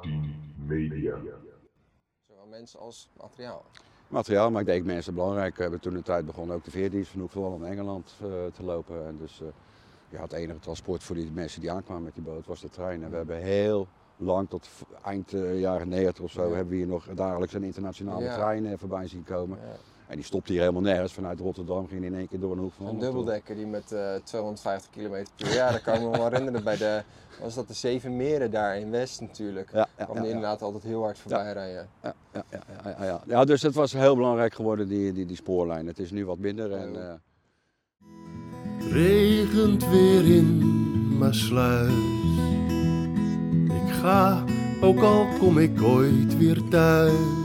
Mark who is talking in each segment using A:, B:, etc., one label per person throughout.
A: A10 Media.
B: Zowel mensen als materiaal.
C: Materiaal maakt ik mensen belangrijk. We hebben toen de tijd begonnen ook de veerdienst van Hoekval in Engeland uh, te lopen. En dus uh, ja, het enige transport voor die mensen die aankwamen met die boot was de trein. En we hebben heel lang, tot eind uh, jaren 90 of zo, ja. hebben we hier nog dagelijks een internationale ja. trein voorbij zien komen. Ja. En die stopte hier helemaal nergens. Vanuit Rotterdam ging in één keer door een hoek van
B: Een dubbeldekker die met uh, 250 km per jaar, dat kan ik me wel herinneren bij de, was dat de Zeven Meren daar in West natuurlijk. Ja, ja, kwam die ja, inderdaad altijd heel hard voorbij
C: ja.
B: rijden.
C: Ja, ja, ja, ja, ja. ja, dus het was heel belangrijk geworden die, die, die spoorlijn. Het is nu wat minder. En, uh...
D: Regent weer in Maasluis. Ik ga, ook al kom ik ooit weer thuis.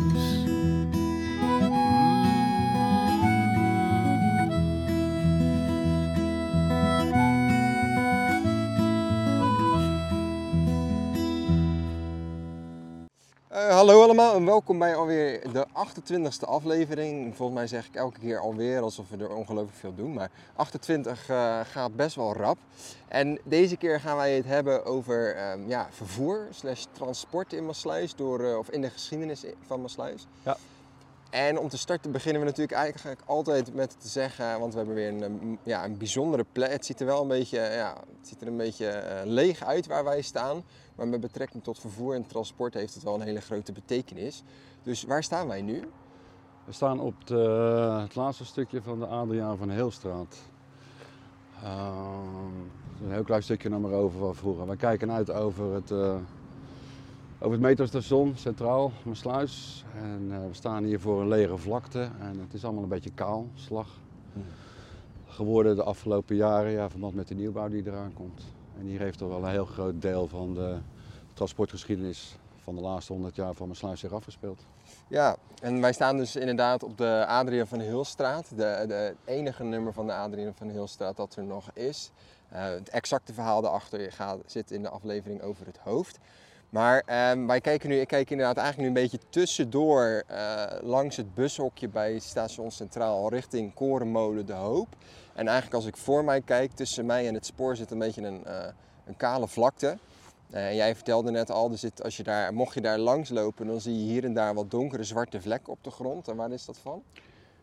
B: Hallo allemaal en welkom bij alweer de 28e aflevering. Volgens mij zeg ik elke keer alweer alsof we er ongelooflijk veel doen. Maar 28 uh, gaat best wel rap. En deze keer gaan wij het hebben over um, ja, vervoer slash transport in Maasluis. Door, uh, of in de geschiedenis van Maasluis.
C: Ja.
B: En om te starten beginnen we natuurlijk eigenlijk altijd met te zeggen, want we hebben weer een, ja, een bijzondere plek. Het ziet er wel een beetje, ja, het ziet er een beetje uh, leeg uit waar wij staan. Maar met betrekking tot vervoer en transport heeft het wel een hele grote betekenis. Dus waar staan wij nu?
C: We staan op de, het laatste stukje van de Adriaan van Heelstraat. Uh, een heel klein stukje naar maar over van vroeger. We kijken uit over het, uh, over het metrostation Centraal, Maasluis. En uh, we staan hier voor een lege vlakte en het is allemaal een beetje kaal, slag. Hmm. Geworden de afgelopen jaren, ja, verband met de nieuwbouw die eraan komt. En hier heeft er wel een heel groot deel van de transportgeschiedenis van de laatste 100 jaar van Maasluis zich afgespeeld.
B: Ja, en wij staan dus inderdaad op de Adriaan van Heelstraat. De, de enige nummer van de Adriaan van Heelstraat dat er nog is. Uh, het exacte verhaal daarachter gaat, zit in de aflevering over het hoofd. Maar um, wij kijken nu, ik kijk inderdaad eigenlijk nu een beetje tussendoor uh, langs het bushokje bij Station Centraal richting Korenmolen De Hoop. En eigenlijk als ik voor mij kijk, tussen mij en het spoor zit een beetje een, uh, een kale vlakte. Uh, en jij vertelde net al, er zit, als je daar, mocht je daar langs lopen, dan zie je hier en daar wat donkere zwarte vlekken op de grond. En waar is dat van?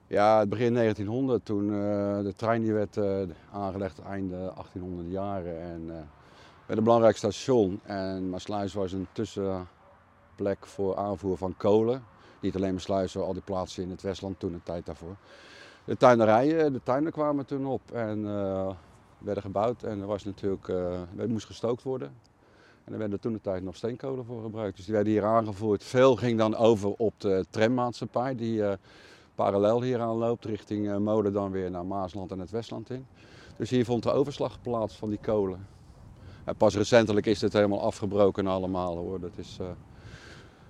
C: Ja, het begin 1900, toen uh, de trein die werd aangelegd einde 1800 jaren. En werd een belangrijk station. En Maasluis was een tussenplek voor aanvoer van kolen. Niet alleen Maasluis, al die plaatsen in het Westland toen een tijd daarvoor. De tuinerijen, de tuinen kwamen toen op en uh, werden gebouwd. En er was natuurlijk, uh, er moest gestookt worden. En er werden toen de tijd nog steenkolen voor gebruikt. Dus die werden hier aangevoerd. Veel ging dan over op de trammaatschappij die uh, parallel hier aan loopt. Richting Molen dan weer naar Maasland en het Westland in. Dus hier vond de overslag plaats van die kolen. En pas recentelijk is dit helemaal afgebroken allemaal hoor. Dat is,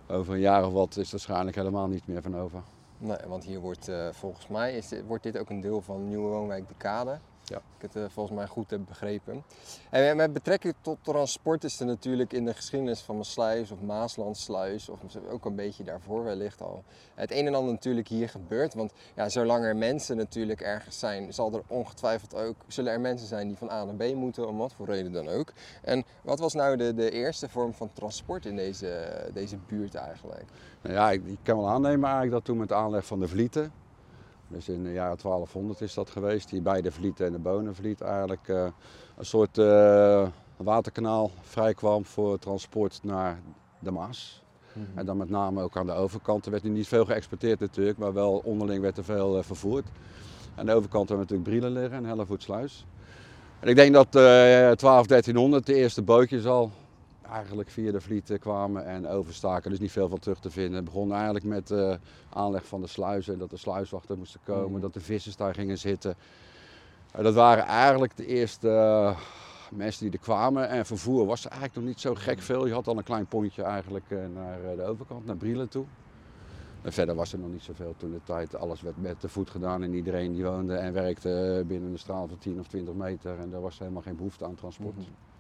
C: over een jaar of wat is er waarschijnlijk helemaal niet meer van over.
B: Nee, want hier wordt uh, volgens mij is wordt dit ook een deel van Nieuwe Woonwijk de Kade.
C: Ja.
B: Ik het uh, volgens mij goed heb begrepen. En met betrekking tot transport is er natuurlijk in de geschiedenis van Maasluis of Maaslandsluis, of ook een beetje daarvoor wellicht al, het een en ander natuurlijk hier gebeurt. Want ja, zolang er mensen natuurlijk ergens zijn, zal er ongetwijfeld ook, zullen er mensen zijn die van A naar B moeten, om wat voor reden dan ook. En wat was nou de, de eerste vorm van transport in deze, deze buurt eigenlijk?
C: Nou ja, ik, ik kan wel aannemen eigenlijk dat toen met de aanleg van de Vlieten, dus in de jaren 1200 is dat geweest, die beide Vlieten en de Bonenvliet eigenlijk uh, een soort uh, waterkanaal vrijkwam voor transport naar de Maas. Mm -hmm. En dan met name ook aan de overkant. Er werd nu niet veel geëxporteerd natuurlijk, maar wel onderling werd er veel uh, vervoerd. Aan de overkant hebben we natuurlijk Brielen liggen en Hellevoetsluis. En ik denk dat 12, 1300 de eerste bootjes al eigenlijk via de vliet kwamen en overstaken. Dus niet veel van terug te vinden. Het begon eigenlijk met de uh, aanleg van de sluizen. Dat de sluiswachten moesten komen, mm. dat de vissers daar gingen zitten. Dat waren eigenlijk de eerste uh, mensen die er kwamen. En vervoer was er eigenlijk nog niet zo gek veel. Je had al een klein pontje eigenlijk naar de overkant, naar Brielen toe. En verder was er nog niet zoveel toen de tijd. Alles werd met de voet gedaan en iedereen die woonde en werkte binnen een straal van 10 of 20 meter. En daar was helemaal geen behoefte aan transport. Mm.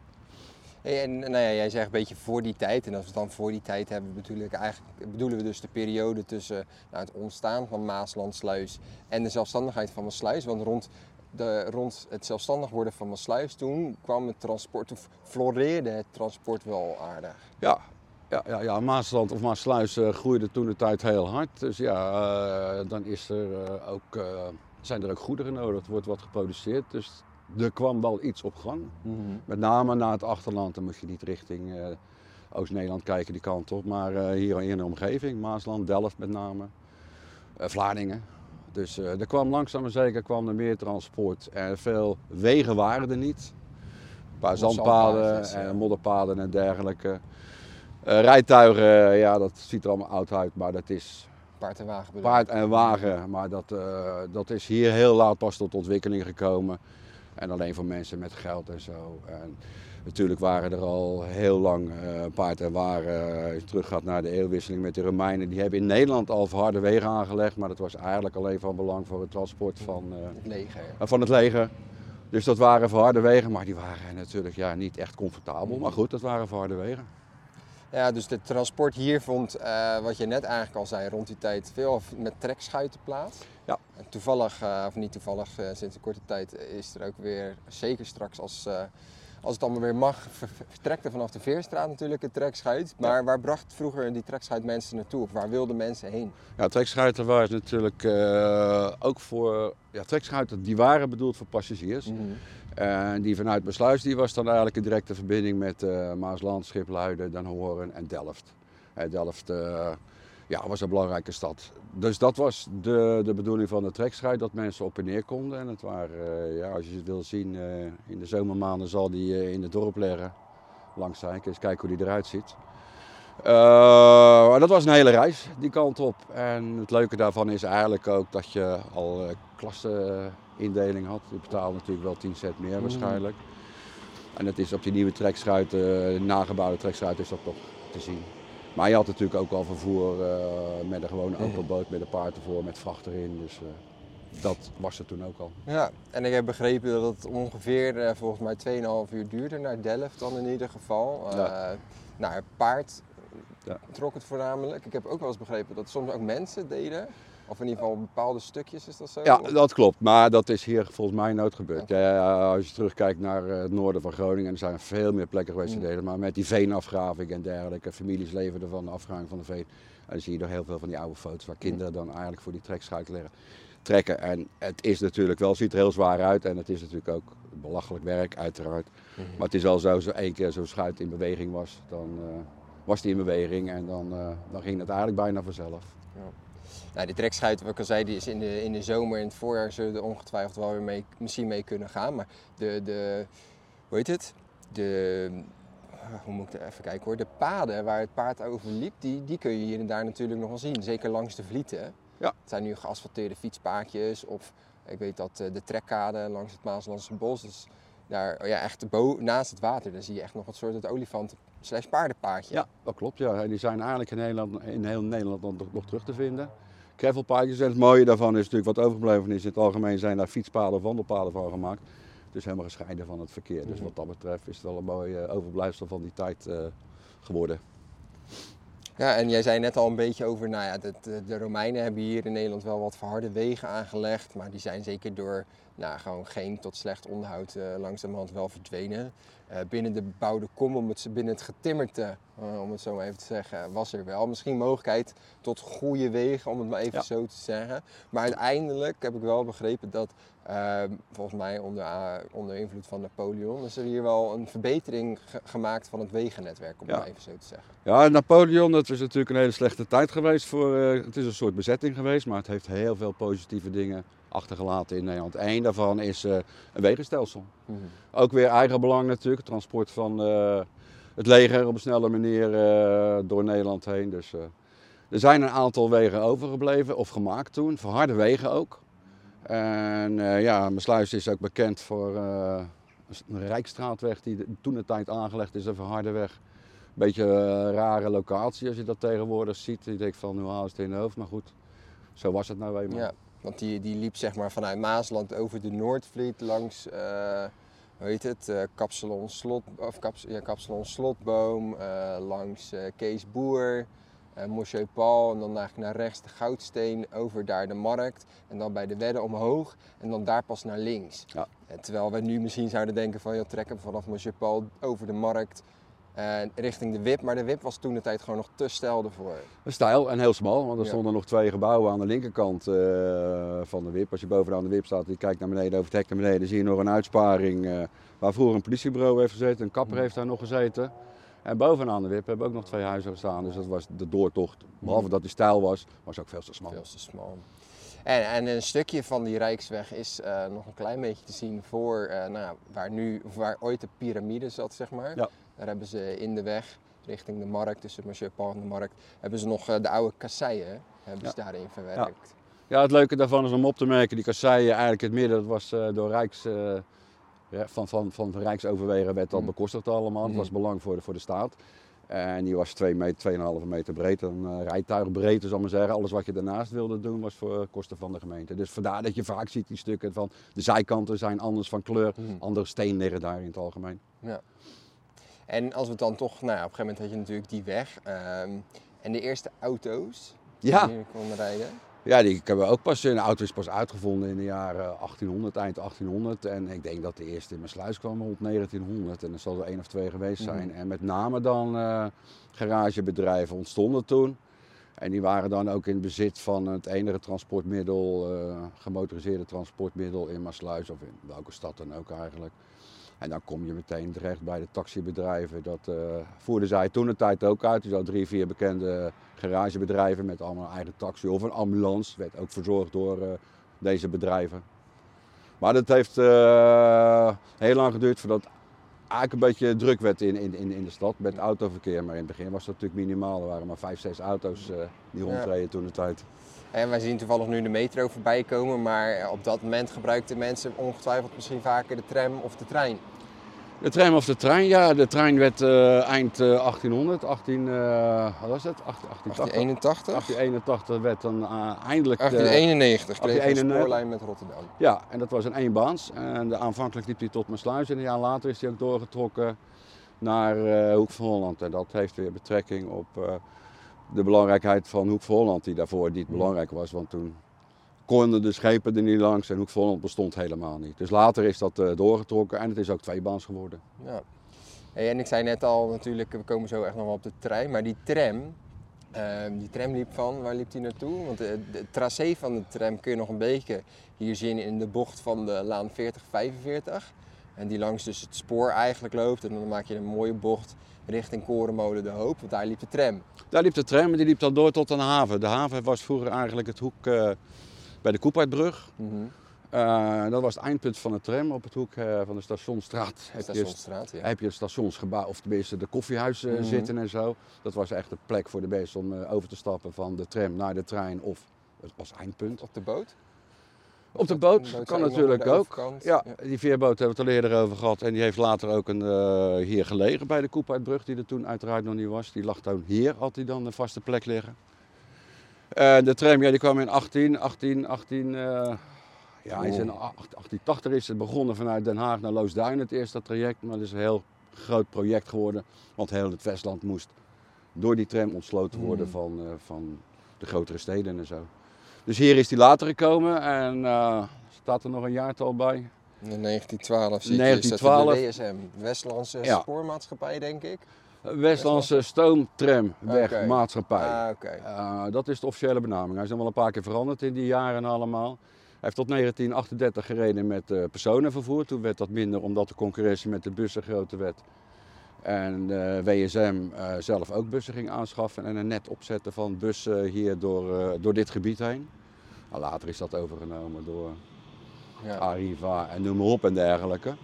B: En nou ja, jij zegt een beetje voor die tijd. En als we het dan voor die tijd hebben, eigenlijk, bedoelen we dus de periode tussen nou, het ontstaan van Maaslandsluis en de zelfstandigheid van Maasluis. Want rond, de, rond het zelfstandig worden van Maasluis toen kwam het transport, of floreerde het transport wel aardig.
C: Ja, Ja, ja, ja Maasland of Maasluis uh, groeide toen de tijd heel hard. Dus ja, uh, dan is er, uh, ook, zijn er ook goederen nodig. Er wordt wat geproduceerd. Dus er kwam wel iets op gang. Mm -hmm. Met name naar het achterland. Dan moet je niet richting Oost-Nederland kijken die kant op. Maar hier in de omgeving. Maasland, Delft met name. Vlaardingen. Dus er kwam langzaam maar zeker kwam er meer transport. En veel wegen waren er niet. Een paar zandpaden en modderpaden en dergelijke. Uh, rijtuigen, ja, dat ziet er allemaal oud uit, maar dat is.
B: Paard en wagen.
C: Paard en wagen, maar dat, uh, dat is hier heel laat pas tot ontwikkeling gekomen. En alleen voor mensen met geld en zo. En natuurlijk waren er al heel lang uh, paard en wagen. Als je terug gaat naar de eeuwwisseling met de Romeinen, die hebben in Nederland al harde wegen aangelegd. Maar dat was eigenlijk alleen van belang voor het transport van,
B: het leger.
C: van het leger. Dus dat waren verharde wegen, maar die waren natuurlijk ja, niet echt comfortabel. Maar goed, dat waren verharde wegen.
B: Ja, dus het transport hier vond, uh, wat je net eigenlijk al zei, rond die tijd veel met trekschuiten plaats.
C: Ja.
B: En toevallig, uh, of niet toevallig, uh, sinds een korte tijd is er ook weer, zeker straks als, als het allemaal weer mag, vertrekt er vanaf de Veerstraat natuurlijk een trekschuit. Maar ja. waar bracht vroeger die trekschuit mensen naartoe? Of waar wilden mensen heen?
C: Ja, trekschuiten waren natuurlijk ook voor, ja, trekschuiten die waren bedoeld voor passagiers. Mm -hmm. En die vanuit Besluis die was dan eigenlijk een directe verbinding met uh, Maasland, Schipluiden, Den Horen en Delft. Uh, Delft uh, ja, was een belangrijke stad. Dus dat was de, de bedoeling van de trekschuit, dat mensen op en neer konden. En het waren, ja, als je het wil zien, in de zomermaanden zal die in het dorp leggen. Langs zijn, eens kijken hoe die eruit ziet. dat was een hele reis, die kant op. En het leuke daarvan is eigenlijk ook dat je al klassen indeling had. Je betaalde natuurlijk wel 10 cent meer waarschijnlijk. En dat is op die nieuwe trekschuit, uh, nagebouwde trekschuit, is dat toch te zien. Maar je had natuurlijk ook al vervoer uh, met een gewone open boot met een paard ervoor, met vracht erin. Dus uh, dat was er toen ook al.
B: Ja, en ik heb begrepen dat het ongeveer volgens mij 2,5 uur duurde naar Delft dan in ieder geval. Ja. naar paard ja. trok het voornamelijk. Ik heb ook wel eens begrepen dat soms ook mensen deden. Of in ieder geval bepaalde stukjes, is dat zo?
C: Ja, dat klopt. Maar dat is hier volgens mij nooit gebeurd. Ja, als je terugkijkt naar eh, het noorden van Groningen, er zijn veel meer plekken geweest mm. delen. Maar met die veenafgraving en dergelijke, families leven ervan, de afgraving van de veen. En dan zie je er heel veel van die oude foto's waar kinderen dan eigenlijk voor die trekschuit leggen, trekken. En het is natuurlijk wel, ziet er heel zwaar uit. En het is natuurlijk ook belachelijk werk, uiteraard. Mm -hmm. Maar het is wel zo, als één keer zo'n schuit in beweging was, dan uh, was die in beweging. En dan, uh, dan ging het eigenlijk bijna vanzelf. Ja.
B: Nou, die trekschuit, wat ik al zei, die is in de, in de zomer en het voorjaar zullen er ongetwijfeld wel weer mee, misschien mee kunnen gaan. Maar de, de hoe heet het? De, hoe moet ik even kijken hoor, de paden waar het paard over liep, die, die kun je hier en daar natuurlijk nog wel zien. Zeker langs de Vlieten.
C: Ja.
B: Het zijn nu geasfalteerde fietspaadjes of ik weet dat eh, de trekkade langs het Maaslandse bos, dus daar, oh ja, echt naast het water, daar zie je echt nog wat soort het olifant slash paardenpaadje.
C: Ja, dat klopt. Ja. Die zijn eigenlijk in, Nederland, in heel Nederland nog, nog terug te vinden gravelpaadjes. En het mooie daarvan is natuurlijk wat overgebleven is. In het algemeen zijn daar fietspaden of wandelpaden van gemaakt. Dus helemaal gescheiden van het verkeer. Dus wat dat betreft is het wel een mooi uh, overblijfsel van die tijd uh, geworden.
B: Ja, en jij zei net al een beetje over, nou ja, de, de, de, Romeinen hebben hier in Nederland wel wat verharde wegen aangelegd. Maar die zijn zeker door nou, gewoon geen tot slecht onderhoud uh, langzamerhand wel verdwenen. Uh, binnen de bebouwde kom, om het, binnen het getimmerte, uh, om het zo maar even te zeggen, was er wel misschien mogelijkheid tot goede wegen, om het maar even ja. zo te zeggen. Maar uiteindelijk heb ik wel begrepen dat, volgens mij onder, onder invloed van Napoleon, is er hier wel een verbetering ge gemaakt van het wegennetwerk, om ja. het maar even zo te zeggen.
C: Ja, Napoleon, dat is natuurlijk een hele slechte tijd geweest voor, het is een soort bezetting geweest, maar het heeft heel veel positieve dingen achtergelaten in Nederland. Eén daarvan is uh, een wegenstelsel. Mm -hmm. Ook weer eigen belang natuurlijk, transport van uh, het leger op een snelle manier door Nederland heen. Dus er zijn een aantal wegen overgebleven of gemaakt toen, verharde wegen ook. En ja, Mesluis is ook bekend voor een rijkstraatweg die toen de tijd aangelegd is, een verharde weg. Beetje een rare locatie als je dat tegenwoordig ziet. Je denkt van, hoe haal het in de hoofd? Maar goed, zo was het nou eenmaal.
B: Ja. Want die, die liep zeg maar vanuit Maasland over de Noordvliet langs, uh, hoe heet het, uh, Slot, of ja, Kapsalon Slotboom, uh, langs Kees Boer, uh, Paul en dan eigenlijk naar rechts de Goudsteen, over daar de Markt en dan bij de Wedde omhoog en dan daar pas naar links.
C: Ja.
B: En terwijl we nu misschien zouden denken van, ja, trekken vanaf Monsieur Paul over de Markt eh, richting de WIP. Maar de WIP was toen de tijd gewoon nog te stijl ervoor.
C: Stijl en heel smal, want er
B: Ja.
C: stonden nog twee gebouwen aan de linkerkant eh, van de WIP. Als je bovenaan de WIP staat en je kijkt naar beneden, over het hek naar beneden, zie je nog een uitsparing eh, waar vroeger een politiebureau heeft gezeten. Een kapper heeft daar nog gezeten. En bovenaan de WIP hebben ook nog twee huizen gestaan. Dus dat was de doortocht. Behalve dat die stijl was, was ook veel te smal.
B: Veel te smal. En, en een stukje van die Rijksweg is eh, nog een klein beetje te zien voor eh, nou, ja, waar, nu, waar ooit de piramide zat, zeg maar.
C: Ja.
B: Daar hebben ze in de weg, richting de markt, tussen Monsieur Paul en de markt, hebben ze nog eh, de oude kasseien hebben ze daarin verwerkt.
C: Ja, het leuke daarvan is om op te merken, die kasseien eigenlijk het midden, dat was door Rijks, ja, van, van, van Rijksoverwegen werd dat
B: Mm.
C: bekostigd allemaal. Het was
B: Mhm.
C: belang voor de, voor de staat. En die was 2 meter, 2,5 meter breed. Een uh, rijtuigbreedte, zal ik maar zeggen. Alles wat je daarnaast wilde doen was voor kosten van de gemeente. Dus vandaar dat je vaak ziet die stukken van de zijkanten zijn anders van kleur.
B: Mhm.
C: Andere steen liggen daar in het algemeen.
B: En als we dan toch, nou ja, op een gegeven moment had je natuurlijk die weg. ehm, en de eerste auto's
C: Ja.
B: die je kon rijden.
C: Ja, die hebben we ook pas. Een auto is pas uitgevonden in de jaren 1800, eind 1800. En ik denk dat de eerste in mijn sluis kwam rond 1900. En dat zal er één of twee geweest zijn.
B: Mhm.
C: En met name dan eh, garagebedrijven ontstonden toen. En die waren dan ook in bezit van het enige transportmiddel, eh, gemotoriseerde transportmiddel in Maasluis of in welke stad dan ook eigenlijk. En dan kom je meteen terecht bij de taxibedrijven. Dat eh, voerden zij toen de tijd ook uit. Dus al drie, vier bekende garagebedrijven met allemaal een eigen taxi of een ambulance. Werd ook verzorgd door eh, deze bedrijven. Maar dat heeft eh, heel lang geduurd voordat eigenlijk een beetje druk werd in, in, in, de stad met autoverkeer. Maar in het begin was dat natuurlijk minimaal. Er waren maar vijf, zes auto's die rondreden toen de tijd.
B: En wij zien toevallig nu de metro voorbij komen, maar op dat moment gebruikten mensen ongetwijfeld misschien vaker de tram of de trein.
C: De tram of de trein, ja, de trein werd eh, eind eh, 1800, 18, eh, wat was het? 18, 1880.
B: 1881?
C: 1881 werd dan eh, eindelijk. de-
B: 1891 kreeg je een
C: 1891.
B: spoorlijn met Rotterdam.
C: ja, en dat was een eenbaans. En de, aanvankelijk liep hij tot Maasluis en een jaar later is hij ook doorgetrokken naar eh, Hoek van Holland. En dat heeft weer betrekking op eh, de belangrijkheid van Hoek van Holland, die daarvoor niet belangrijk was. Want toen konden de schepen er niet langs en Hoek van Holland bestond helemaal niet. Dus later is dat eh, doorgetrokken en het is ook tweebaans geworden.
B: Ja. Hey, en ik zei net al, natuurlijk, we komen zo echt nog wel op de trein, maar die tram, ehm, die tram liep van, waar liep die naartoe? Want de, de tracé van de tram kun je nog een beetje hier zien in de bocht van de laan 4045. En die langs dus het spoor eigenlijk loopt en dan maak je een mooie bocht richting Korenmolen de Hoop, want daar liep de tram.
C: Daar liep de tram en die liep dan door tot een haven. De haven was vroeger eigenlijk het hoek eh, bij de Koepaardbrug. Eh, dat was het eindpunt van de tram op het hoek eh, van de Stationsstraat. Heb je,
B: Stationsstraat, ja.
C: heb je het stationsgebouw, of tenminste de koffiehuizen
B: Mhm.
C: zitten en zo. Dat was echt de plek voor de beesten om over te stappen van de tram naar de trein of het was eindpunt.
B: Op de boot?
C: Op de boot kan natuurlijk ook. Ja, die veerboot hebben we het al eerder over gehad. En die heeft later ook een, eh, hier gelegen bij de Koepaardbrug, die er toen uiteraard nog niet was. Die lag toen hier, had hij dan een vaste plek liggen. De tram ja, die kwam in 18, 18, 18, eh, ja, in
B: Oeh.
C: 1880 is het begonnen vanuit Den Haag naar Loosduin, het eerste traject. Maar het is een heel groot project geworden, want heel het Westland moest door die tram ontsloten worden
B: Mm.
C: van, eh, van de grotere steden en zo. Dus hier is die later gekomen en eh, staat er nog een jaartal bij.
B: In 1912 zie ik
C: 1912.
B: hier staat de WSM, Westlandse
C: Ja.
B: Spoormaatschappij denk ik.
C: Westlandse Stoomtramwegmaatschappij.
B: Ah, oké.
C: Eh, dat is de officiële benaming. Hij is nog wel een paar keer veranderd in die jaren allemaal. Hij heeft tot 1938 gereden met eh, personenvervoer. Toen werd dat minder omdat de concurrentie met de bussen groter werd. En eh, WSM eh, zelf ook bussen ging aanschaffen en een net opzetten van bussen hier door, eh, door dit gebied heen. Nou, later is dat overgenomen door
B: Ja.
C: Arriva en noem maar op en dergelijke.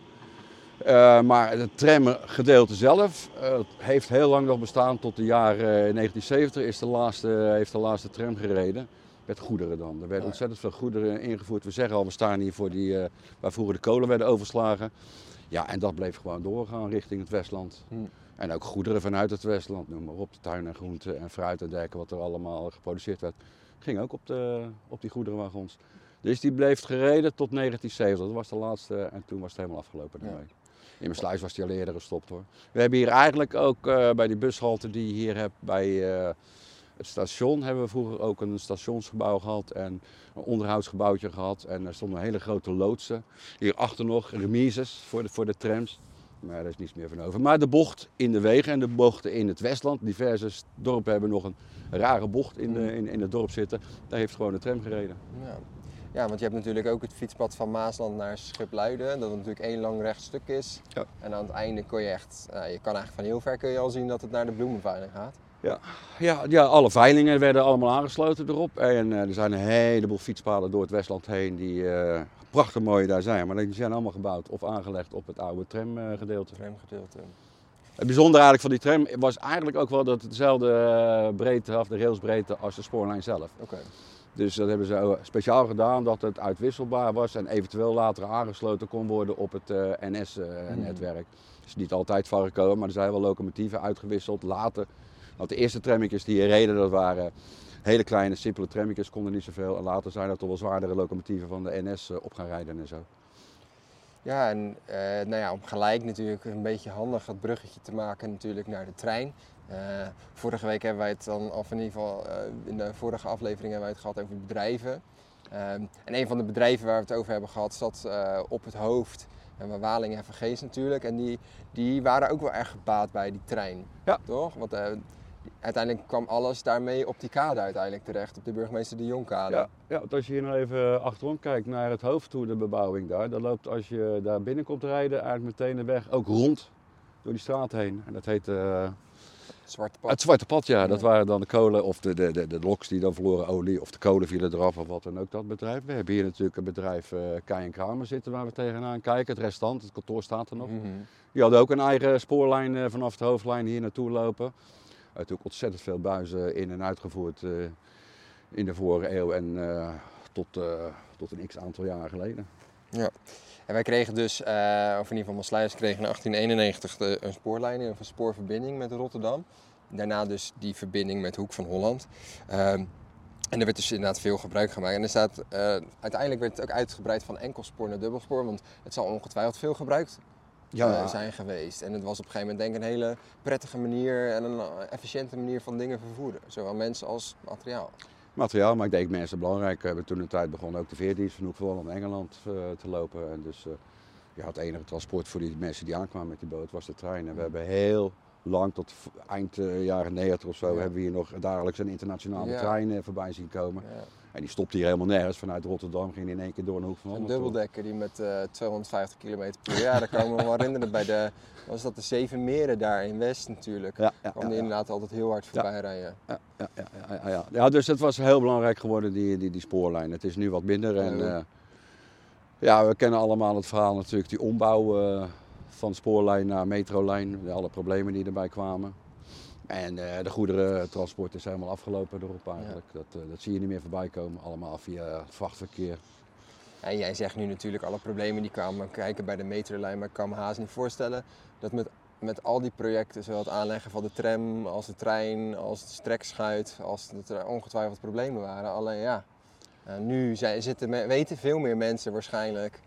C: Eh, maar het tramgedeelte zelf heeft heel lang nog bestaan. Tot de jaren eh, 1970 is de laatste, heeft de laatste tram gereden. Met goederen dan. Er werden
B: ja.
C: ontzettend veel goederen ingevoerd. We zeggen al, we staan hier voor die, eh, waar vroeger de kolen werden overslagen. Ja, en dat bleef gewoon doorgaan richting het Westland.
B: Hm.
C: En ook goederen vanuit het Westland, noem maar op. Tuin en groente en fruit en dergelijke, wat er allemaal geproduceerd werd. Ging ook op, de, op die goederenwagons. Dus die bleef gereden tot 1970. Dat was de laatste en toen was het helemaal afgelopen
B: Ja.
C: daarmee. In mijn sluis was die al eerder gestopt hoor. We hebben hier eigenlijk ook eh, bij die bushalte die je hier hebt bij eh, het station, hebben we vroeger ook een stationsgebouw gehad en een onderhoudsgebouwtje gehad. En er stonden hele grote loodsen. Hierachter nog remises voor de, voor de trams. Maar daar is niets meer van over. Maar de bocht in de wegen en de bochten in het Westland, diverse dorpen hebben nog een rare bocht in, de, in, in het dorp zitten. Daar heeft gewoon de tram gereden.
B: Ja. ja, want je hebt natuurlijk ook het fietspad van Maasland naar Schipluiden. Dat natuurlijk één lang recht stuk is.
C: Ja.
B: En aan het einde kun je echt, nou, je kan eigenlijk van heel ver kun je al zien dat het naar de bloemenveiling gaat.
C: Ja, ja, ja, alle veilingen werden allemaal aangesloten erop. En eh, er zijn een heleboel fietspaden door het Westland heen die eh, prachtig mooi daar zijn. Maar die zijn allemaal gebouwd of aangelegd op het oude tramgedeelte.
B: Tramgedeelte.
C: Het bijzondere eigenlijk van die tram was eigenlijk ook wel dat het dezelfde eh, breedte, of de railsbreedte als de spoorlijn zelf.
B: Oké.
C: Dus dat hebben ze speciaal gedaan dat het uitwisselbaar was en eventueel later aangesloten kon worden op het. NS-netwerk. Het is niet altijd van gekomen, maar er zijn wel locomotieven uitgewisseld later. Want de eerste trammetjes die hier reden, dat waren hele kleine, simpele trammetjes, konden niet zoveel. En later zijn er toch wel zwaardere locomotieven van de NS eh, op gaan rijden en zo.
B: Ja, en eh, nou ja, om gelijk natuurlijk een beetje handig dat bruggetje te maken natuurlijk naar de trein. Eh, vorige week hebben wij het dan, of in ieder geval in de vorige aflevering hebben wij het gehad over bedrijven. Ehm, en een van de bedrijven waar we het over hebben gehad zat op het hoofd. En bij Waling en Vergees natuurlijk. En die, die waren ook wel erg gebaat bij die trein.
C: Ja.
B: Toch? Want uiteindelijk kwam alles daarmee op die kade uiteindelijk terecht. Op de burgemeester de Jongkade.
C: Ja, ja, want als je hier nou even achterom kijkt naar het hoofd toe, de bebouwing daar, dan loopt als je daar binnen komt rijden eigenlijk meteen de weg ook rond door die straat heen. En dat heet eh,
B: Zwarte pad.
C: het Zwarte Pad, ja.
B: Ja.
C: Dat waren dan de kolen of de, de, de, de loks die dan verloren olie of de kolen vielen eraf of wat dan ook dat bedrijf. We hebben hier natuurlijk een bedrijf eh Kai en Kramer zitten waar we tegenaan kijken. Het restant, het kantoor staat er nog.
B: Mhm.
C: Die hadden ook een eigen spoorlijn eh, vanaf de hoofdlijn hier naartoe lopen. Natuurlijk ontzettend veel buizen in en uitgevoerd eh, in de vorige eeuw en eh, tot, eh, tot een x aantal jaren geleden.
B: En wij kregen dus, of in ieder geval Maasluis kreeg in 1891 de, een spoorlijn of een spoorverbinding met Rotterdam. Daarna dus die verbinding met Hoek van Holland. Ehm, en er werd dus inderdaad veel gebruik gemaakt. En er staat, uiteindelijk werd het ook uitgebreid van enkelsporen naar dubbelspoor, want het zal ongetwijfeld veel gebruikt eh, zijn geweest. En het was op een gegeven moment denk ik een hele prettige manier en een eh, efficiënte manier van dingen vervoeren. Zowel mensen als materiaal.
C: materiaal, maar ik denk mensen belangrijk. We hebben toen een tijd begonnen ook de veerdienst van Hoek Engeland eh, te lopen. En dus ja, het enige transport voor die mensen die aankwamen met die boot was de trein. En we hebben heel lang, tot eind jaren 90 of zo,
B: Ja.
C: hebben we hier nog dagelijks een internationale
B: Ja.
C: trein voorbij zien komen.
B: Ja.
C: En die stopte hier helemaal nergens. Vanuit Rotterdam ging in één keer door een Hoek van
B: Een dubbeldekker die met eh, 250 km per jaar, daar kan ik me wel herinneren bij de, was dat de Zeven Meren daar in West natuurlijk.
C: Ja, ja,
B: kwam
C: ja,
B: die
C: ja.
B: inderdaad altijd heel hard voorbij rijden.
C: Ja, ja, ja, ja, ja. ja, dus het was heel belangrijk geworden, die, die, die spoorlijn. Het is nu wat minder. En,
B: Ja.
C: eh, ja, we kennen allemaal het verhaal natuurlijk, die ombouw eh, van spoorlijn naar metrolijn. Alle problemen die erbij kwamen. En eh, de goederentransport is helemaal afgelopen erop eigenlijk. Dat, eh, dat zie je niet meer voorbij komen, allemaal via het vrachtverkeer.
B: En jij zegt nu natuurlijk alle problemen die kwamen kijken bij de metrolijn, maar ik kan me haast niet voorstellen dat met, met al die projecten, zowel het aanleggen van de tram als de trein, als de strekschuit, als dat er ongetwijfeld problemen waren. Alleen ja, eh, nu zijn, zitten, weten veel meer mensen waarschijnlijk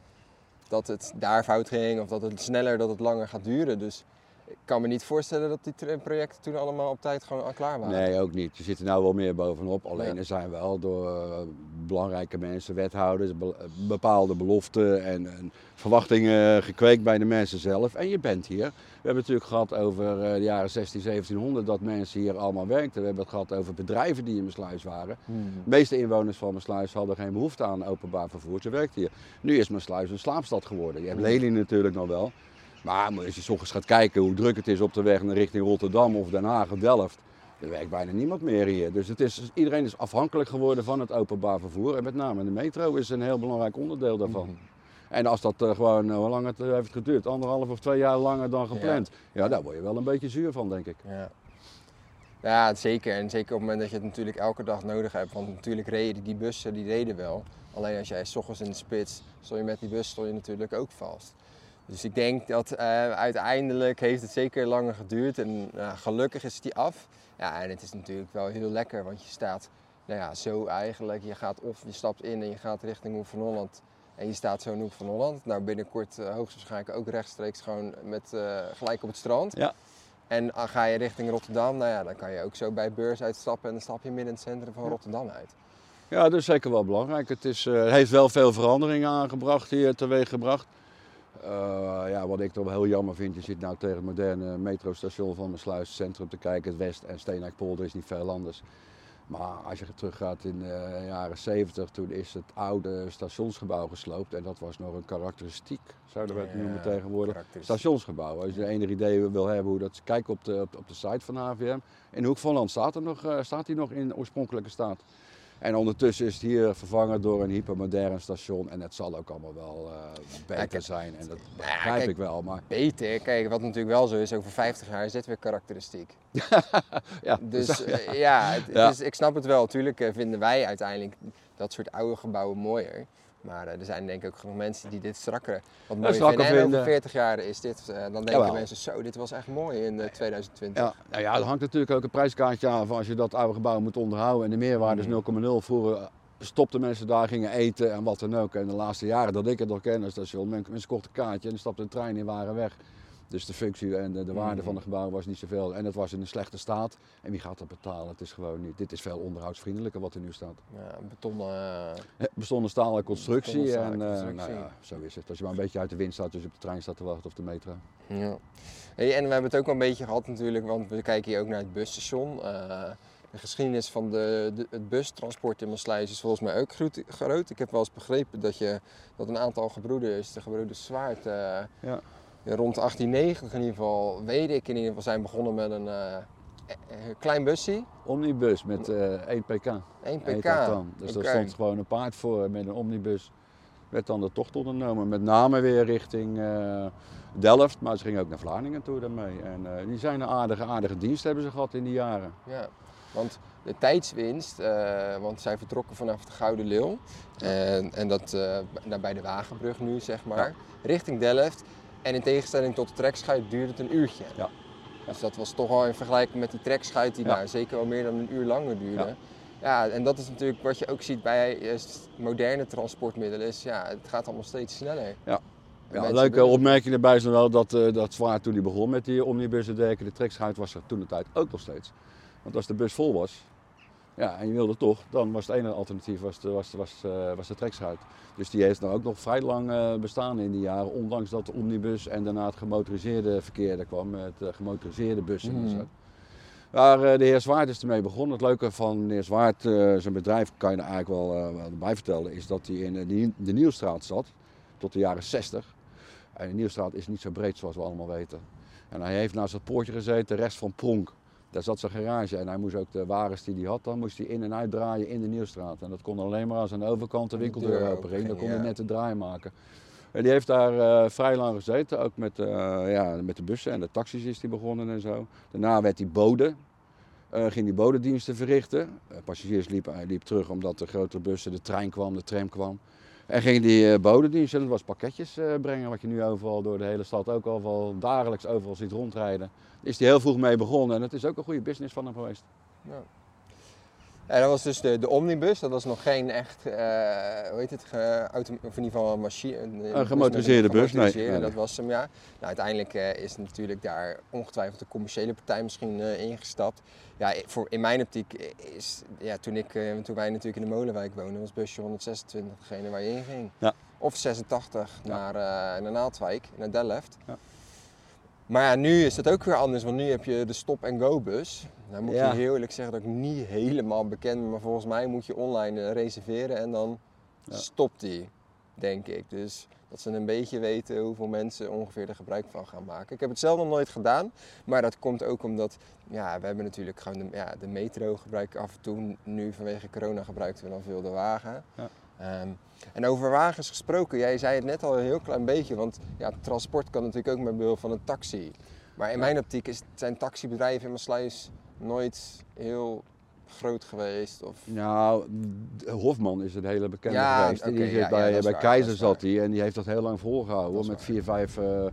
B: dat het daar fout ging of dat het sneller, dat het langer gaat duren. Dus ik kan me niet voorstellen dat die projecten toen allemaal op tijd gewoon klaar waren.
C: Nee, ook niet. Je zit er nou wel meer bovenop. Alleen
B: Ja.
C: er zijn wel door eh, belangrijke mensen, wethouders, be- bepaalde beloften en, en verwachtingen gekweekt bij de mensen zelf. En je bent hier. We hebben het natuurlijk gehad over eh, de jaren 16, 1700 dat mensen hier allemaal werkten. We hebben het gehad over bedrijven die in Maasluis waren.
B: Hmm.
C: De meeste inwoners van Maasluis hadden geen behoefte aan openbaar vervoer. Ze werkten hier. Nu is Maasluis een slaapstad geworden. Je hebt Lely natuurlijk nog wel. Maar als je 's ochtends gaat kijken hoe druk het is op de weg naar richting Rotterdam of Den Haag of Delft. Er werkt bijna niemand meer hier. Dus het is, iedereen is afhankelijk geworden van het openbaar vervoer. En met name de metro is een heel belangrijk onderdeel daarvan.
B: Mhm.
C: En als dat eh, gewoon, eh, hoe lang het eh, heeft geduurd, anderhalf of twee jaar langer dan gepland. Ja. daar word je wel een beetje zuur van, denk ik.
B: Ja. ja, zeker. En zeker op het moment dat je het natuurlijk elke dag nodig hebt. Want natuurlijk reden die bussen, die reden wel. Alleen als jij s ochtends in de spits stond je met die bus, stond je natuurlijk ook vast. Dus ik denk dat eh, uiteindelijk heeft het zeker langer geduurd. En nou, gelukkig is die af. Ja, en het is natuurlijk wel heel lekker, want je staat nou ja, zo eigenlijk. Je gaat of je stapt in en je gaat richting Hoek van Holland. En je staat zo in Hoek van Holland. Nou, binnenkort eh, hoogstwaarschijnlijk ook rechtstreeks gewoon met, eh, gelijk op het strand.
C: Ja.
B: En dan ga je richting Rotterdam, nou ja, dan kan je ook zo bij beurs uitstappen en dan stap je midden in het centrum van
C: Ja.
B: Rotterdam uit.
C: Ja, dat is zeker wel belangrijk. Het is, eh, heeft wel veel veranderingen aangebracht hier, teweeg gebracht. Eh, ja, wat ik toch wel heel jammer vind, je zit nou tegen het moderne metrostation van Sluis Centrum te kijken, het West en Steenwijkpolder is niet veel anders. Maar als je teruggaat in de jaren 70, toen is het oude stationsgebouw gesloopt. En dat was nog een karakteristiek, zouden we het
B: Ja,
C: noemen tegenwoordig. Stationsgebouw. Als je enig idee wil hebben hoe dat kijk op de, op, de- site van HVM. In Hoek van Land staat, er nog, eh, staat hij nog in oorspronkelijke staat. En ondertussen is het hier vervangen door een hypermodern station. En het zal ook allemaal wel eh, beter
B: kijk,
C: zijn. En dat
B: ja,
C: begrijp
B: kijk,
C: ik wel. Maar
B: Beter, kijk, wat natuurlijk wel zo is, over 50 jaar is dit weer karakteristiek.
C: ja,
B: Dus eh, ja, het,
C: Ja.
B: is, ik snap het wel. Tuurlijk eh, vinden wij uiteindelijk dat soort oude gebouwen mooier. Maar eh, er zijn denk ik ook genoeg mensen die dit strakker wat mooier
C: strakker
B: vinden. En
C: vinden.
B: over 40 jaar is dit, eh, dan denken
C: Jawel.
B: mensen zo, dit was echt mooi in eh, 2020.
C: Ja, nou ja, er hangt natuurlijk ook een prijskaartje aan van als je dat oude gebouw moet onderhouden. En de meerwaarde is
B: Mhm.
C: 0,0. Vroeger eh, stopten mensen daar, gingen eten en wat dan ook. En de laatste jaren dat ik het nog ken, als station, men- mensen kochten een kaartje en dan stapte de trein in waren weg. Dus de functie en de, de waarde
B: Mhm.
C: van het gebouw was niet zoveel. En het was in een slechte staat. En wie gaat dat betalen? Het is gewoon niet. Dit is veel onderhoudsvriendelijker wat er nu staat.
B: Ja, betonnen... eh,
C: Bestond een stalen constructie.
B: Betonnen
C: En
B: stalen
C: eh,
B: constructie.
C: nou ja, zo is het. Als je maar een beetje uit de wind staat, dus je op de trein staat te wachten of de metro.
B: Ja. Hey, en we hebben het ook wel een beetje gehad natuurlijk, want we kijken hier ook naar het busstation. Eh, de geschiedenis van de, de, het bustransport in Maasluis is volgens mij ook groot, groot. Ik heb wel eens begrepen dat, je, dat een aantal gebroeders, de gebroeders Zwaard,
C: Ja.
B: Rond 1890 in ieder geval, weet ik in ieder geval, zijn begonnen met een eh, klein busje.
C: Omnibus met eh 1 pk.
B: 1
C: Heet
B: pk.
C: Dus
B: Oké.
C: daar stond gewoon een paard voor met een omnibus. Werd dan de tocht ondernomen. Met name weer richting eh, Delft, maar ze gingen ook naar Vlaardingen toe daarmee. En die zijn een aardige, aardige dienst hebben ze gehad in die jaren.
B: Ja, want de tijdswinst, eh, want zij vertrokken vanaf de Gouden Leeuw. En, en dat daar bij de Wagenbrug nu, zeg maar, richting Delft. En in tegenstelling tot de trekschuit duurde het een uurtje.
C: Ja.
B: Dus dat was toch wel in vergelijking met die trekschuit die
C: Ja.
B: nou, zeker wel meer dan een uur langer duurde.
C: Ja.
B: Ja. en dat is natuurlijk wat je ook ziet bij eh, moderne transportmiddelen. Is, ja, het gaat allemaal steeds sneller.
C: Ja. Ja,
B: mensen
C: leuke opmerking daarbij is wel dat, eh dat Zwaar toen hij begon met die omnibussen deken, de trekschuit was er toen de tijd ook nog steeds. Want als de bus vol was, ja, en je wilde toch, dan was het ene alternatief was de, was, was, eh, was de trekschuit. Dus die heeft nou ook nog vrij lang eh, bestaan in die jaren, ondanks dat de omnibus en daarna het gemotoriseerde verkeer er kwam, met eh, gemotoriseerde bussen en
B: Mhm.
C: zo. Waar de heer Zwaard is ermee begonnen. Het leuke van de heer Zwaard, zijn bedrijf, kan je er eigenlijk wel, wel bij vertellen, is dat hij in de, Nieuw- de Nieuwstraat zat tot de jaren 60. En de Nieuwstraat is niet zo breed zoals we allemaal weten. En hij heeft naast het poortje gezeten, rechts van Pronk. Daar zat zijn garage en hij moest ook de wagens die hij had, dan moest hij in en uitdraaien in de Nieuwstraat. En dat kon alleen maar als aan de overkant de
B: De
C: winkeldeur
B: deur
C: open ging. Dan kon hij net de draai maken. En die heeft daar eh, vrij lang gezeten, ook met, eh, ja, met de bussen en de taxis is hij begonnen en zo. Daarna werd hij bode, eh, ging hij bodediensten verrichten. Passagiers liepen hij liep terug omdat de grotere bussen, de trein kwam, de tram kwam. En ging die eh bodedienst, en dat was pakketjes eh, brengen, wat je nu overal door de hele stad ook al wel dagelijks overal ziet rondrijden. Is hij heel vroeg mee begonnen en het is ook een goede business van hem geweest.
B: Ja. Dat was dus de, de omnibus, dat was nog geen echt, eh, hoe heet het, ge, auto, of in ieder geval een machine. Een,
C: Een gemotoriseerde bus, nee.
B: Dat was hem, ja. Nou, uiteindelijk eh, is natuurlijk daar ongetwijfeld de commerciële partij misschien eh, ingestapt. Ja, voor, in mijn optiek is, ja, toen, ik, toen wij natuurlijk in de Molenwijk woonden, was busje 126 degene waar je in ging.
C: Ja.
B: Of 86
C: Ja.
B: naar, naar Naaldwijk, naar Delft.
C: Ja.
B: Maar ja, nu is het ook weer anders, want nu heb je de stop-and-go bus. Nou moet
C: Ja.
B: je heel eerlijk zeggen dat ik niet helemaal bekend ben, maar volgens mij moet je online eh, reserveren en dan
C: Ja.
B: stopt die, denk ik. Dus dat ze een beetje weten hoeveel mensen ongeveer er gebruik van gaan maken. Ik heb het zelf nog nooit gedaan, maar dat komt ook omdat, ja, we hebben natuurlijk gewoon de, ja, de metro gebruiken af en toe. Nu vanwege corona gebruikten we dan veel de wagen.
C: Ja.
B: Ehm, en over wagens gesproken, jij zei het net al een heel klein beetje, want ja, transport kan natuurlijk ook met behulp van een taxi. Maar in mijn optiek is, zijn taxibedrijven in Maasluis nooit heel groot geweest. Of...
C: Nou, Hofman is een hele bekende
B: Ja,
C: geweest. Die zit
B: ja,
C: bij, bij
B: waar,
C: Keizer zat hij en die heeft dat heel lang volgehouden. Met vier, vijf eh,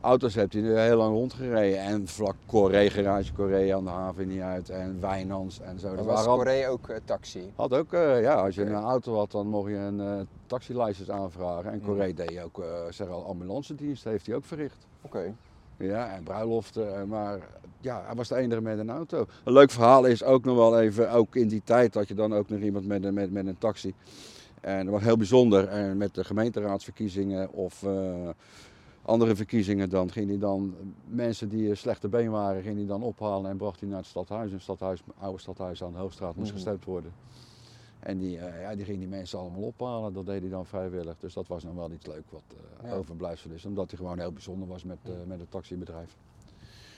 C: auto's heeft hij heel lang rondgereden. En vlak Corée, garage Corée aan de haven niet uit. En Wijnans en zo. Dat
B: was
C: al-
B: Corée ook eh, taxi?
C: had ook, eh, ja, als je een auto had, dan mocht je een taxilijstjes aanvragen. En
B: Mm.
C: Corée deed ook, zeg al, ambulance dienst heeft hij ook verricht.
B: Oké.
C: Ja, en bruiloften, eh, maar ja, hij was de enige met een auto. Een leuk verhaal is ook nog wel even, ook in die tijd had je dan ook nog iemand met, een- met, met een taxi. En dat was heel bijzonder. En met de gemeenteraadsverkiezingen of eh, andere verkiezingen, dan ging hij dan mensen die slechte been waren, ging hij dan ophalen en bracht hij naar het stadhuis. En het stadhuis, oude stadhuis aan de Hoofdstraat moest
B: Mhm.
C: gestemd worden. En die, eh, ja, die ging die mensen allemaal ophalen. Dat deed hij dan vrijwillig. Dus dat was nog wel iets leuk wat
B: Ja.
C: overblijfsel is. Omdat hij gewoon heel bijzonder was met, eh, met het taxibedrijf.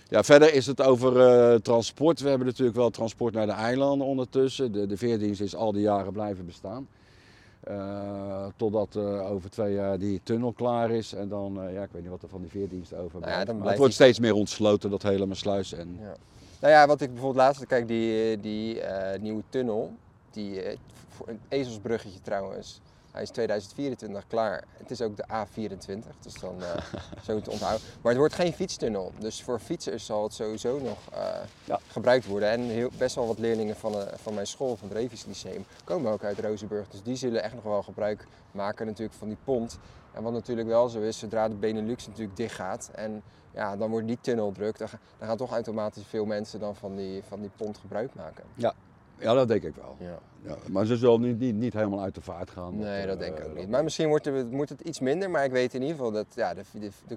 C: Ja, verder is het over transport. We hebben natuurlijk wel transport naar de eilanden ondertussen. De, de veerdienst is al die jaren blijven bestaan. Totdat over twee jaar die tunnel klaar is. En dan, ja, ik weet niet wat er van die veerdienst overblijft.
B: Nou ja, dan
C: maar het
B: blijft
C: wordt steeds meer ontsloten, dat hele Maasluis. En,
B: Ja. Nou ja, wat ik bijvoorbeeld laatst, kijk, die, die nieuwe tunnel, die, eh, voor een ezelsbruggetje trouwens, hij is 2024 klaar. Het is ook de A24, dus dan eh, zo te onthouden. Maar het wordt geen fietstunnel, dus voor fietsers zal het sowieso nog eh,
C: Ja.
B: gebruikt worden. En heel, best wel wat leerlingen van, van mijn school, van het Revis Lyceum, komen ook uit Rozenburg. Dus die zullen echt nog wel gebruik maken natuurlijk van die pont. En wat natuurlijk wel zo is, zodra de Benelux natuurlijk dicht gaat en ja, dan wordt die tunnel druk, dan, dan gaan toch automatisch veel mensen dan van die, van die pont gebruik maken.
C: ja, dat denk ik wel.
B: Ja.
C: Ja, maar ze zullen niet, niet, niet helemaal uit de vaart gaan.
B: Nee, dat
C: eh,
B: denk ik ook
C: dat-
B: niet. Maar misschien wordt, er, moet het iets minder, maar ik weet in ieder geval dat ja, er,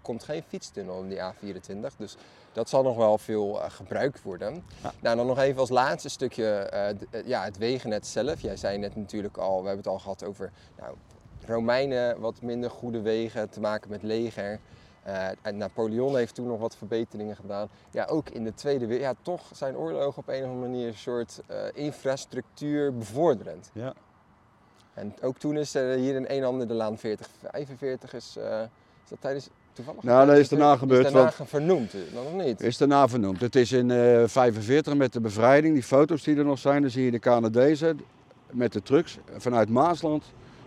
B: komt geen fietstunnel in die A24. Dus dat zal nog wel veel eh, gebruikt worden.
C: Ja.
B: Nou, dan nog even als laatste stukje eh, eh, ja, het wegennet zelf. Jij zei net natuurlijk al, we hebben het al gehad over nou, Romeinen, wat minder goede wegen te maken met leger. Eh, en Napoleon heeft toen nog wat verbeteringen gedaan. Ja, ook in de Tweede Wereld. Ja, toch zijn oorlogen op een of andere manier een soort eh, infrastructuur bevorderend.
C: Ja.
B: En ook toen is er hier in een ander de laan 4045 is, eh, is dat tijdens toevallig?
C: Nou, dat is daarna
B: Is
C: gebeurd,
B: daarna
C: want-
B: vernoemd, nog niet.
C: Is daarna vernoemd. Het is in eh 45 met de bevrijding, die foto's die er nog zijn, dan zie je de Canadezen met de trucks vanuit Maasland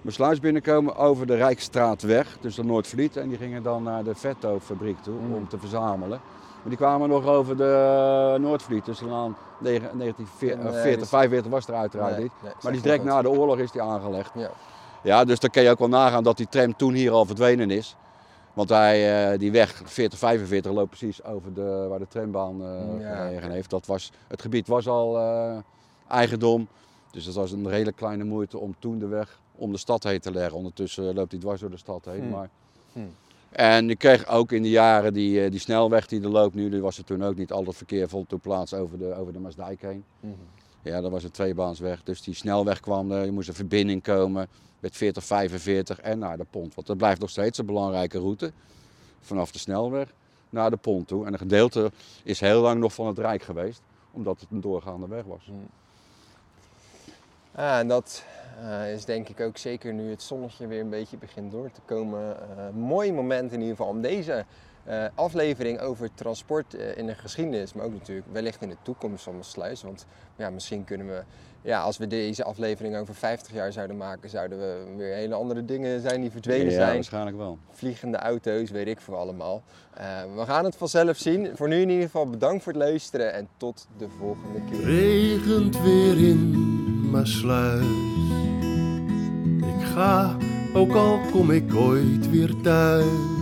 C: besluis binnenkomen over de Rijksstraatweg, dus de Noordvliet. En die gingen dan naar de Vetto-fabriek toe
B: Mm.
C: om te verzamelen. Maar die kwamen nog over de Noordvliet, dus 1940,
B: dus-
C: 45 was er uiteraard
B: Nee,
C: niet.
B: nee,
C: Maar die is direct na de oorlog is die aangelegd.
B: Ja.
C: Ja, dus dan kun je ook wel nagaan dat die tram toen hier al verdwenen is. Want hij, eh, die weg 4045 loopt precies over de, waar de trambaan eh
B: Ja,
C: heeft. Dat was, het gebied was al eh, eigendom. Dus dat was een hele kleine moeite om toen de weg om de stad heen te leggen. Ondertussen loopt hij dwars door de stad heen.
B: Hmm.
C: Maar...
B: Hmm.
C: En je kreeg ook in de jaren die, eh, die snelweg die er loopt nu, die was er toen ook niet. Al dat verkeer vond toen plaats over de, over de Maasdijk heen.
B: Mhm.
C: Ja, dat was een tweebaansweg. Dus die snelweg kwam er, je moest een verbinding komen met 40, 45 en naar de pont. Want dat blijft nog steeds een belangrijke route. Vanaf de snelweg naar de pont toe. En een gedeelte is heel lang nog van het Rijk geweest, omdat het een doorgaande weg was.
B: Ja, en dat eh, is denk ik ook zeker nu het zonnetje weer een beetje begint door te komen. eh, mooi moment in ieder geval om deze eh, aflevering over transport in de geschiedenis, maar ook natuurlijk wellicht in de toekomst van Sluis. Want ja, misschien kunnen we, ja, als we deze aflevering over 50 jaar zouden maken, zouden we weer hele andere dingen zijn die verdwenen
C: ja,
B: zijn.
C: waarschijnlijk wel.
B: Vliegende auto's, weet ik voor allemaal. Eh, we gaan het vanzelf zien. Voor nu in ieder geval bedankt voor het luisteren en tot de volgende keer.
D: regent weer in Maasluis. Ik ga, ook al kom ik ooit weer thuis.